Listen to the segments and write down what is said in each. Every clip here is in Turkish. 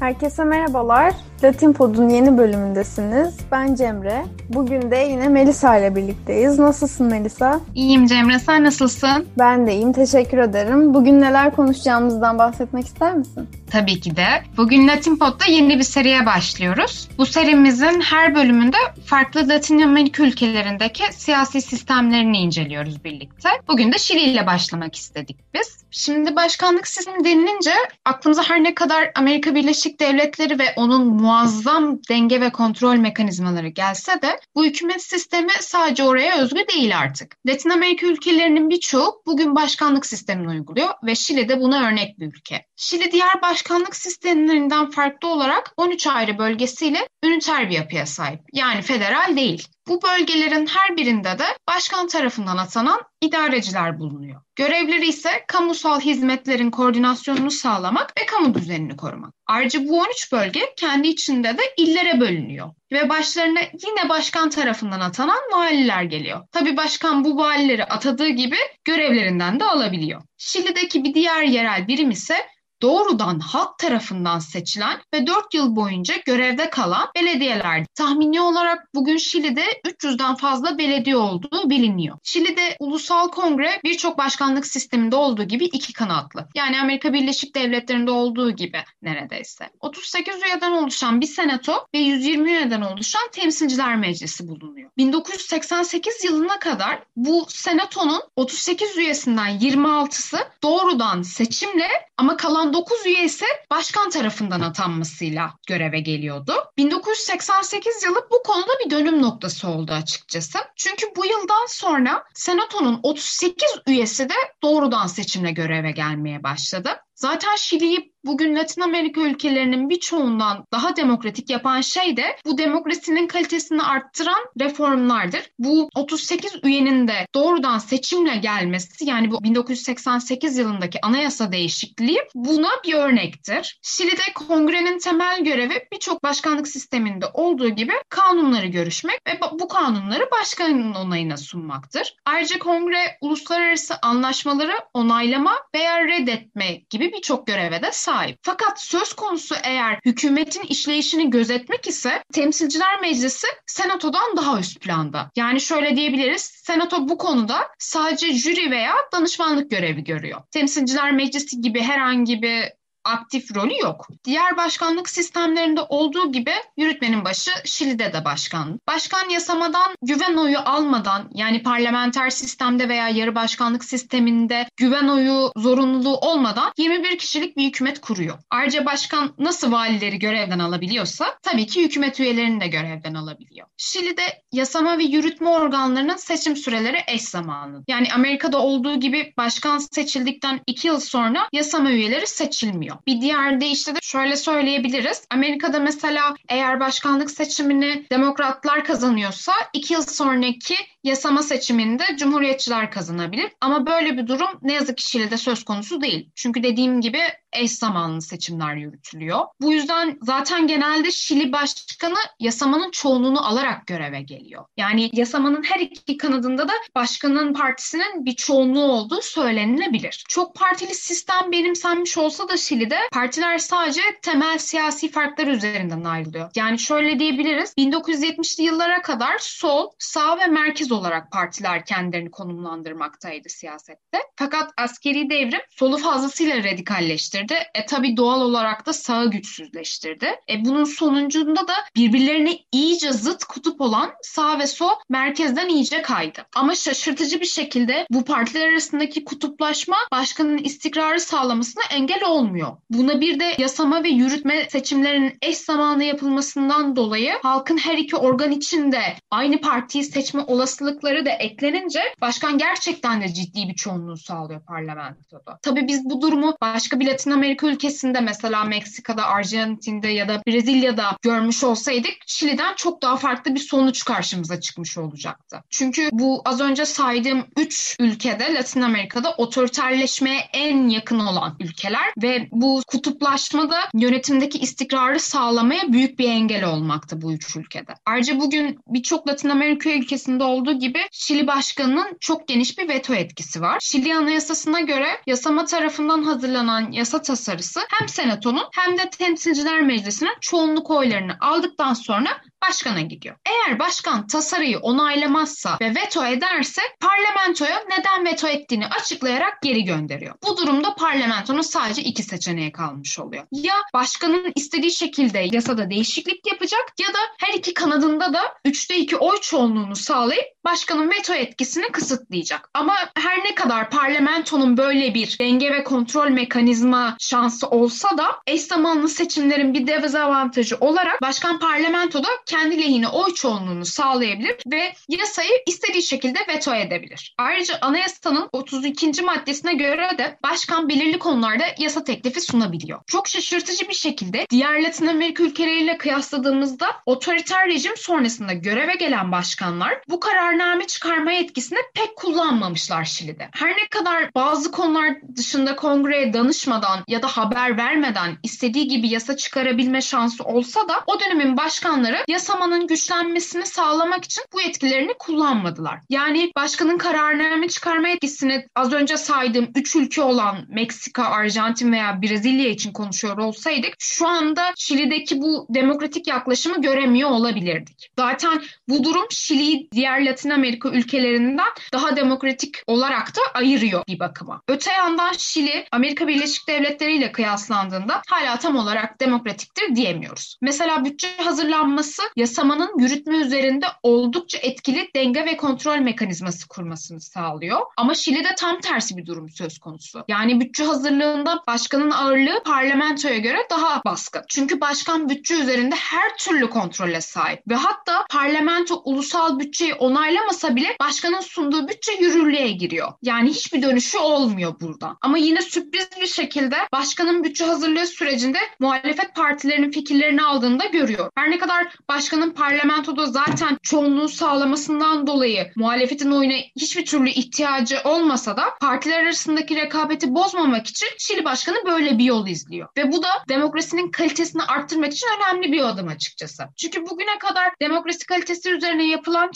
Herkese merhabalar. Latin Pod'un yeni bölümündesiniz. Ben Cemre. Bugün de yine Melisa ile birlikteyiz. Nasılsın Melisa? İyiyim Cemre. Sen nasılsın? Ben de iyiyim. Teşekkür ederim. Bugün neler konuşacağımızdan bahsetmek ister misin? Tabii ki de. Bugün Latin Pod'da yeni bir seriye başlıyoruz. Bu serimizin her bölümünde farklı Latin Amerika ülkelerindeki siyasi sistemlerini inceliyoruz birlikte. Bugün de Şili ile başlamak istedik biz. Şimdi başkanlık sistemi denilince aklımıza her ne kadar Amerika Birleşik Devletleri ve onun muazzam denge ve kontrol mekanizmaları gelse de bu hükümet sistemi sadece oraya özgü değil artık. Latin Amerika ülkelerinin birçoğu bugün başkanlık sistemini uyguluyor ve Şili de buna örnek bir ülke. Şili diğer başkanlık sistemlerinden farklı olarak 13 ayrı bölgesiyle üniter bir yapıya sahip. Yani federal değil. Bu bölgelerin her birinde de başkan tarafından atanan idareciler bulunuyor. Görevleri ise kamusal hizmetlerin koordinasyonunu sağlamak ve kamu düzenini korumak. Ayrıca bu 13 bölge kendi içinde de illere bölünüyor ve başlarına yine başkan tarafından atanan valiler geliyor. Tabi başkan bu valileri atadığı gibi görevlerinden de alabiliyor. Şili'deki bir diğer yerel birim ise doğrudan halk tarafından seçilen ve 4 yıl boyunca görevde kalan belediyeler. Tahmini olarak bugün Şili'de 300'den fazla belediye olduğu biliniyor. Şili'de ulusal kongre birçok başkanlık sisteminde olduğu gibi iki kanatlı. Yani Amerika Birleşik Devletleri'nde olduğu gibi neredeyse. 38 üyeden oluşan bir senato ve 120 üyeden oluşan temsilciler meclisi bulunuyor. 1988 yılına kadar bu senatonun 38 üyesinden 26'sı doğrudan seçimle ama kalan 99 üye ise başkan tarafından atanmasıyla göreve geliyordu. 1988 yılı bu konuda bir dönüm noktası oldu açıkçası. Çünkü bu yıldan sonra Senato'nun 38 üyesi de doğrudan seçimle göreve gelmeye başladı. Zaten Şili'yi bugün Latin Amerika ülkelerinin birçoğundan daha demokratik yapan şey de bu demokrasinin kalitesini arttıran reformlardır. Bu 38 üyenin de doğrudan seçimle gelmesi yani bu 1988 yılındaki anayasa değişikliği buna bir örnektir. Şili'de kongrenin temel görevi birçok başkanlık sisteminde olduğu gibi kanunları görüşmek ve bu kanunları başkanın onayına sunmaktır. Ayrıca kongre uluslararası anlaşmaları onaylama veya reddetme gibi gibi birçok göreve de sahip. Fakat söz konusu eğer hükümetin işleyişini gözetmek ise Temsilciler Meclisi Senato'dan daha üst planda. Yani şöyle diyebiliriz, Senato bu konuda sadece jüri veya danışmanlık görevi görüyor. Temsilciler Meclisi gibi herhangi bir aktif rolü yok. Diğer başkanlık sistemlerinde olduğu gibi yürütmenin başı Şili'de de başkan. Başkan yasamadan güven oyu almadan yani parlamenter sistemde veya yarı başkanlık sisteminde güven oyu zorunluluğu olmadan 21 kişilik bir hükümet kuruyor. Ayrıca başkan nasıl valileri görevden alabiliyorsa tabii ki hükümet üyelerini de görevden alabiliyor. Şili'de yasama ve yürütme organlarının seçim süreleri eş zamanlı. Yani Amerika'da olduğu gibi başkan seçildikten 2 yıl sonra yasama üyeleri seçilmiyor. Bir diğer deyişle de şöyle söyleyebiliriz. Amerika'da mesela eğer başkanlık seçimini demokratlar kazanıyorsa iki yıl sonraki yasama seçiminde cumhuriyetçiler kazanabilir. Ama böyle bir durum ne yazık ki Şili'de söz konusu değil. Çünkü dediğim gibi eş zamanlı seçimler yürütülüyor. Bu yüzden zaten genelde Şili başkanı yasamanın çoğunluğunu alarak göreve geliyor. Yani yasamanın her iki kanadında da başkanın partisinin bir çoğunluğu olduğu söylenilebilir. Çok partili sistem benimsenmiş olsa da Şili'de partiler sadece temel siyasi farklar üzerinden ayrılıyor. Yani şöyle diyebiliriz. 1970'li yıllara kadar sol, sağ ve merkez olarak partiler kendilerini konumlandırmaktaydı siyasette. Fakat askeri devrim solu fazlasıyla radikalleştirdi. E tabi doğal olarak da sağı güçsüzleştirdi. E bunun sonucunda da birbirlerine iyice zıt kutup olan sağ ve sol merkezden iyice kaydı. Ama şaşırtıcı bir şekilde bu partiler arasındaki kutuplaşma başkanın istikrarı sağlamasına engel olmuyor. Buna bir de yasama ve yürütme seçimlerinin eş zamanlı yapılmasından dolayı halkın her iki organ içinde aynı partiyi seçme olasılıkları da eklenince başkan gerçekten de ciddi bir çoğunluğu sağlıyor parlamentoda. Tabii biz bu durumu başka bir Latin Amerika ülkesinde mesela Meksika'da, Arjantin'de ya da Brezilya'da görmüş olsaydık Şili'den çok daha farklı bir sonuç karşımıza çıkmış olacaktı. Çünkü bu az önce saydığım 3 ülkede Latin Amerika'da otoriterleşmeye en yakın olan ülkeler ve bu kutuplaşma da yönetimdeki istikrarı sağlamaya büyük bir engel olmakta bu üç ülkede. Ayrıca bugün birçok Latin Amerika ülkesinde olduğu gibi Şili Başkanı'nın çok geniş bir veto etkisi var. Şili Anayasası'na göre yasama tarafından hazırlanan yasa tasarısı hem Senato'nun hem de Temsilciler Meclisi'nin çoğunluk oylarını aldıktan sonra başkana gidiyor. Eğer başkan tasarıyı onaylamazsa ve veto ederse parlamentoya neden veto ettiğini açıklayarak geri gönderiyor. Bu durumda parlamentonun sadece iki seçeneği kalmış oluyor. Ya başkanın istediği şekilde yasada değişiklik yapacak ya da her iki kanadında da 3'te 2 oy çoğunluğunu sağlayıp başkanın veto etkisini kısıtlayacak. Ama her ne kadar parlamentonun böyle bir denge ve kontrol mekanizma şansı olsa da eş zamanlı seçimlerin bir dezavantajı olarak başkan parlamentoda kendi lehine oy çoğunluğunu sağlayabilir ve yasayı istediği şekilde veto edebilir. Ayrıca anayasanın 32. maddesine göre de başkan belirli konularda yasa teklifi sunabiliyor. Çok şaşırtıcı bir şekilde diğer Latin Amerika ülkeleriyle kıyasladığımızda otoriter rejim sonrasında göreve gelen başkanlar bu kararname çıkarma yetkisini pek kullanmamışlar Şili'de. Her ne kadar bazı konular dışında kongreye danışmadan ya da haber vermeden istediği gibi yasa çıkarabilme şansı olsa da o dönemin başkanları yasamanın güçlenmesini sağlamak için bu yetkilerini kullanmadılar. Yani başkanın kararname çıkarma yetkisini az önce saydığım 3 ülke olan Meksika, Arjantin veya Brezilya için konuşuyor olsaydık şu anda Şili'deki bu demokratik yaklaşımı göremiyor olabilirdik. Zaten bu durum Şili'yi diğer Latin Amerika ülkelerinden daha demokratik olarak da ayırıyor bir bakıma. Öte yandan Şili Amerika Birleşik Devletleri ile kıyaslandığında hala tam olarak demokratiktir diyemiyoruz. Mesela bütçe hazırlanması yasamanın yürütme üzerinde oldukça etkili denge ve kontrol mekanizması kurmasını sağlıyor. Ama Şili'de tam tersi bir durum söz konusu. Yani bütçe hazırlığında başkanın ağırlığı parlamentoya göre daha baskın. Çünkü başkan bütçe üzerinde her türlü kontrole sahip ve hatta parlamento ulusal bütçeyi onaylamasa bile başkanın sunduğu bütçe yürürlüğe giriyor. Yani hiçbir dönüşü olmuyor buradan. Ama yine sürpriz bir şekilde başkanın bütçe hazırlığı sürecinde muhalefet partilerinin fikirlerini aldığını da görüyor. Her ne kadar başkanın parlamentoda zaten çoğunluğu sağlamasından dolayı muhalefetin oyuna hiçbir türlü ihtiyacı olmasa da partiler arasındaki rekabeti bozmamak için Şili Başkanı böyle bir yol izliyor. Ve bu da demokrasinin kalitesini arttırmak için önemli bir adım açıkçası. Çünkü bugüne kadar demokrasi kalitesi üzerine yapılan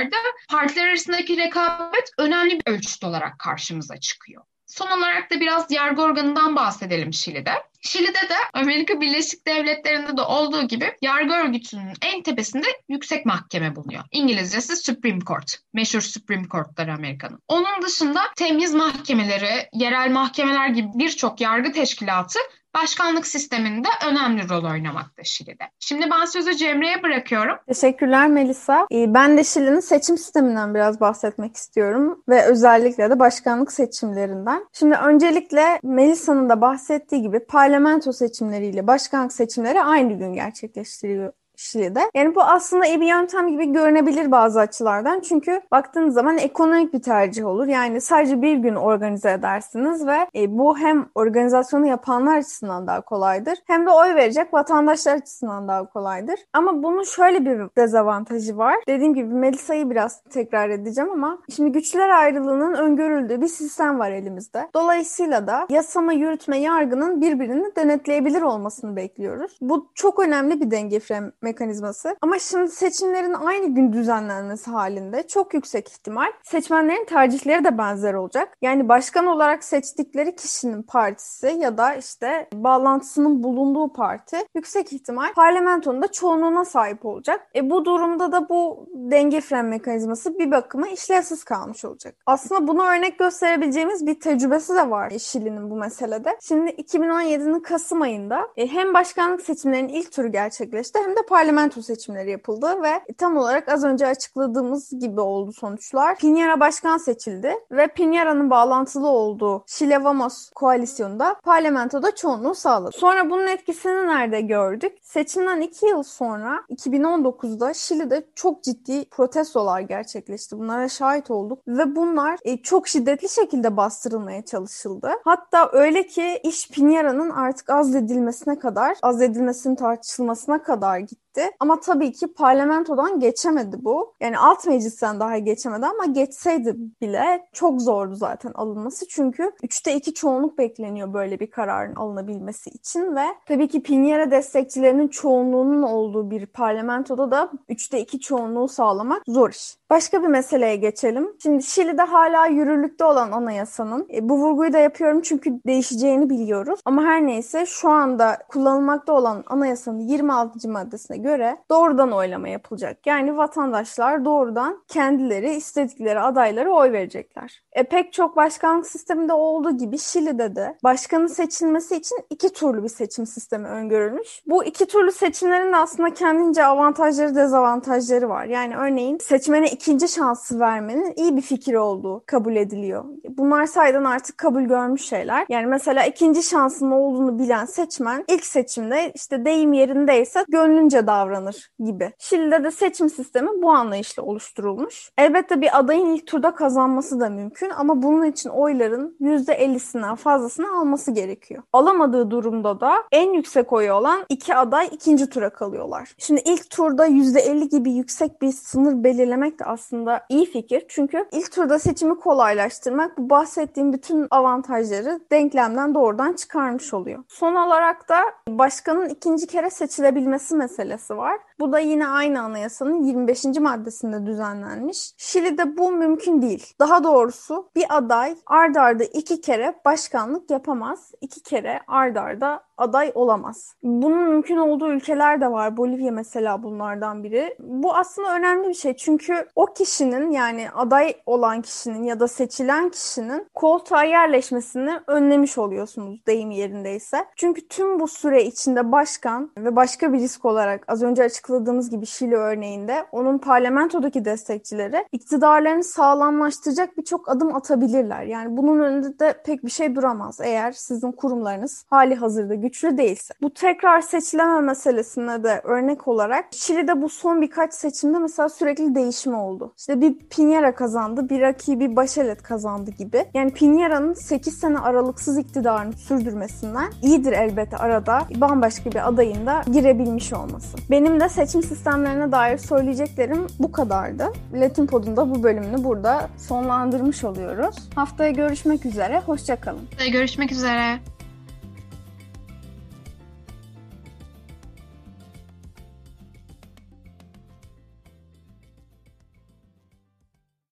çalışmalarda partiler arasındaki rekabet önemli bir ölçüt olarak karşımıza çıkıyor. Son olarak da biraz yargı organından bahsedelim Şili'de. Şili'de de Amerika Birleşik Devletleri'nde de olduğu gibi yargı örgütünün en tepesinde yüksek mahkeme bulunuyor. İngilizcesi Supreme Court. Meşhur Supreme Court'ları Amerika'nın. Onun dışında temyiz mahkemeleri, yerel mahkemeler gibi birçok yargı teşkilatı başkanlık sisteminde önemli rol oynamakta Şili'de. Şimdi ben sözü Cemre'ye bırakıyorum. Teşekkürler Melisa. Ee, ben de Şili'nin seçim sisteminden biraz bahsetmek istiyorum ve özellikle de başkanlık seçimlerinden. Şimdi öncelikle Melisa'nın da bahsettiği gibi parlamento seçimleriyle başkanlık seçimleri aynı gün gerçekleştiriliyor Şili'de. Yani bu aslında iyi bir yöntem gibi görünebilir bazı açılardan. Çünkü baktığınız zaman ekonomik bir tercih olur. Yani sadece bir gün organize edersiniz ve e, bu hem organizasyonu yapanlar açısından daha kolaydır hem de oy verecek vatandaşlar açısından daha kolaydır. Ama bunun şöyle bir dezavantajı var. Dediğim gibi Melisa'yı biraz tekrar edeceğim ama şimdi güçler ayrılığının öngörüldüğü bir sistem var elimizde. Dolayısıyla da yasama, yürütme, yargının birbirini denetleyebilir olmasını bekliyoruz. Bu çok önemli bir denge frame mekanizması. Ama şimdi seçimlerin aynı gün düzenlenmesi halinde çok yüksek ihtimal seçmenlerin tercihleri de benzer olacak. Yani başkan olarak seçtikleri kişinin partisi ya da işte bağlantısının bulunduğu parti yüksek ihtimal parlamentonun da çoğunluğuna sahip olacak. E bu durumda da bu denge fren mekanizması bir bakıma işlevsiz kalmış olacak. Aslında buna örnek gösterebileceğimiz bir tecrübesi de var Şili'nin bu meselede. Şimdi 2017'nin Kasım ayında e, hem başkanlık seçimlerinin ilk turu gerçekleşti hem de parlamento seçimleri yapıldı ve tam olarak az önce açıkladığımız gibi oldu sonuçlar. Piñera başkan seçildi ve Piñera'nın bağlantılı olduğu Chile Vamos koalisyonunda parlamentoda çoğunluğu sağladı. Sonra bunun etkisini nerede gördük? Seçimden 2 yıl sonra 2019'da Şili'de çok ciddi protestolar gerçekleşti. Bunlara şahit olduk ve bunlar e, çok şiddetli şekilde bastırılmaya çalışıldı. Hatta öyle ki iş Piñera'nın artık azledilmesine kadar, azledilmesinin tartışılmasına kadar gitti gitti. Ama tabii ki parlamentodan geçemedi bu. Yani alt meclisten daha geçemedi ama geçseydi bile çok zordu zaten alınması. Çünkü 3'te 2 çoğunluk bekleniyor böyle bir kararın alınabilmesi için ve tabii ki Piñera destekçilerinin çoğunluğunun olduğu bir parlamentoda da 3'te 2 çoğunluğu sağlamak zor iş. Başka bir meseleye geçelim. Şimdi Şili'de hala yürürlükte olan anayasanın, e, bu vurguyu da yapıyorum çünkü değişeceğini biliyoruz. Ama her neyse şu anda kullanılmakta olan anayasanın 26. maddesine göre doğrudan oylama yapılacak. Yani vatandaşlar doğrudan kendileri istedikleri adaylara oy verecekler. E, pek çok başkanlık sisteminde olduğu gibi Şili'de de başkanın seçilmesi için iki turlu bir seçim sistemi öngörülmüş. Bu iki turlu seçimlerin de aslında kendince avantajları dezavantajları var. Yani örneğin seçmene ikinci şansı vermenin iyi bir fikir olduğu kabul ediliyor. Bunlar sayeden artık kabul görmüş şeyler. Yani mesela ikinci şansın olduğunu bilen seçmen ilk seçimde işte deyim yerindeyse gönlünce davranır gibi. Şili'de de seçim sistemi bu anlayışla oluşturulmuş. Elbette bir adayın ilk turda kazanması da mümkün ama bunun için oyların %50'sinden fazlasını alması gerekiyor. Alamadığı durumda da en yüksek oyu olan iki aday ikinci tura kalıyorlar. Şimdi ilk turda %50 gibi yüksek bir sınır belirlemek de aslında iyi fikir. Çünkü ilk turda seçimi kolaylaştırmak bu bahsettiğim bütün avantajları denklemden doğrudan çıkarmış oluyor. Son olarak da başkanın ikinci kere seçilebilmesi meselesi var. Bu da yine aynı anayasanın 25. maddesinde düzenlenmiş. Şili'de bu mümkün değil. Daha doğrusu bir aday ard arda iki kere başkanlık yapamaz. iki kere ard arda aday olamaz. Bunun mümkün olduğu ülkeler de var. Bolivya mesela bunlardan biri. Bu aslında önemli bir şey. Çünkü o kişinin yani aday olan kişinin ya da seçilen kişinin koltuğa yerleşmesini önlemiş oluyorsunuz deyim yerindeyse. Çünkü tüm bu süre içinde başkan ve başka bir risk olarak az önce açıkladığımız gibi Şili örneğinde onun parlamentodaki destekçileri iktidarlarını sağlamlaştıracak birçok adım atabilirler. Yani bunun önünde de pek bir şey duramaz eğer sizin kurumlarınız hali hazırda güçlü değilse. Bu tekrar seçileme meselesine de örnek olarak Şili'de bu son birkaç seçimde mesela sürekli değişme oldu. İşte bir Piñera kazandı, bir rakibi Bachelet kazandı gibi. Yani Piñera'nın 8 sene aralıksız iktidarını sürdürmesinden iyidir elbette arada bambaşka bir adayın da girebilmiş olması. Benim de seçim sistemlerine dair söyleyeceklerim bu kadardı. Latin Pod'un bu bölümünü burada sonlandırmış oluyoruz. Haftaya görüşmek üzere, hoşçakalın. Görüşmek üzere.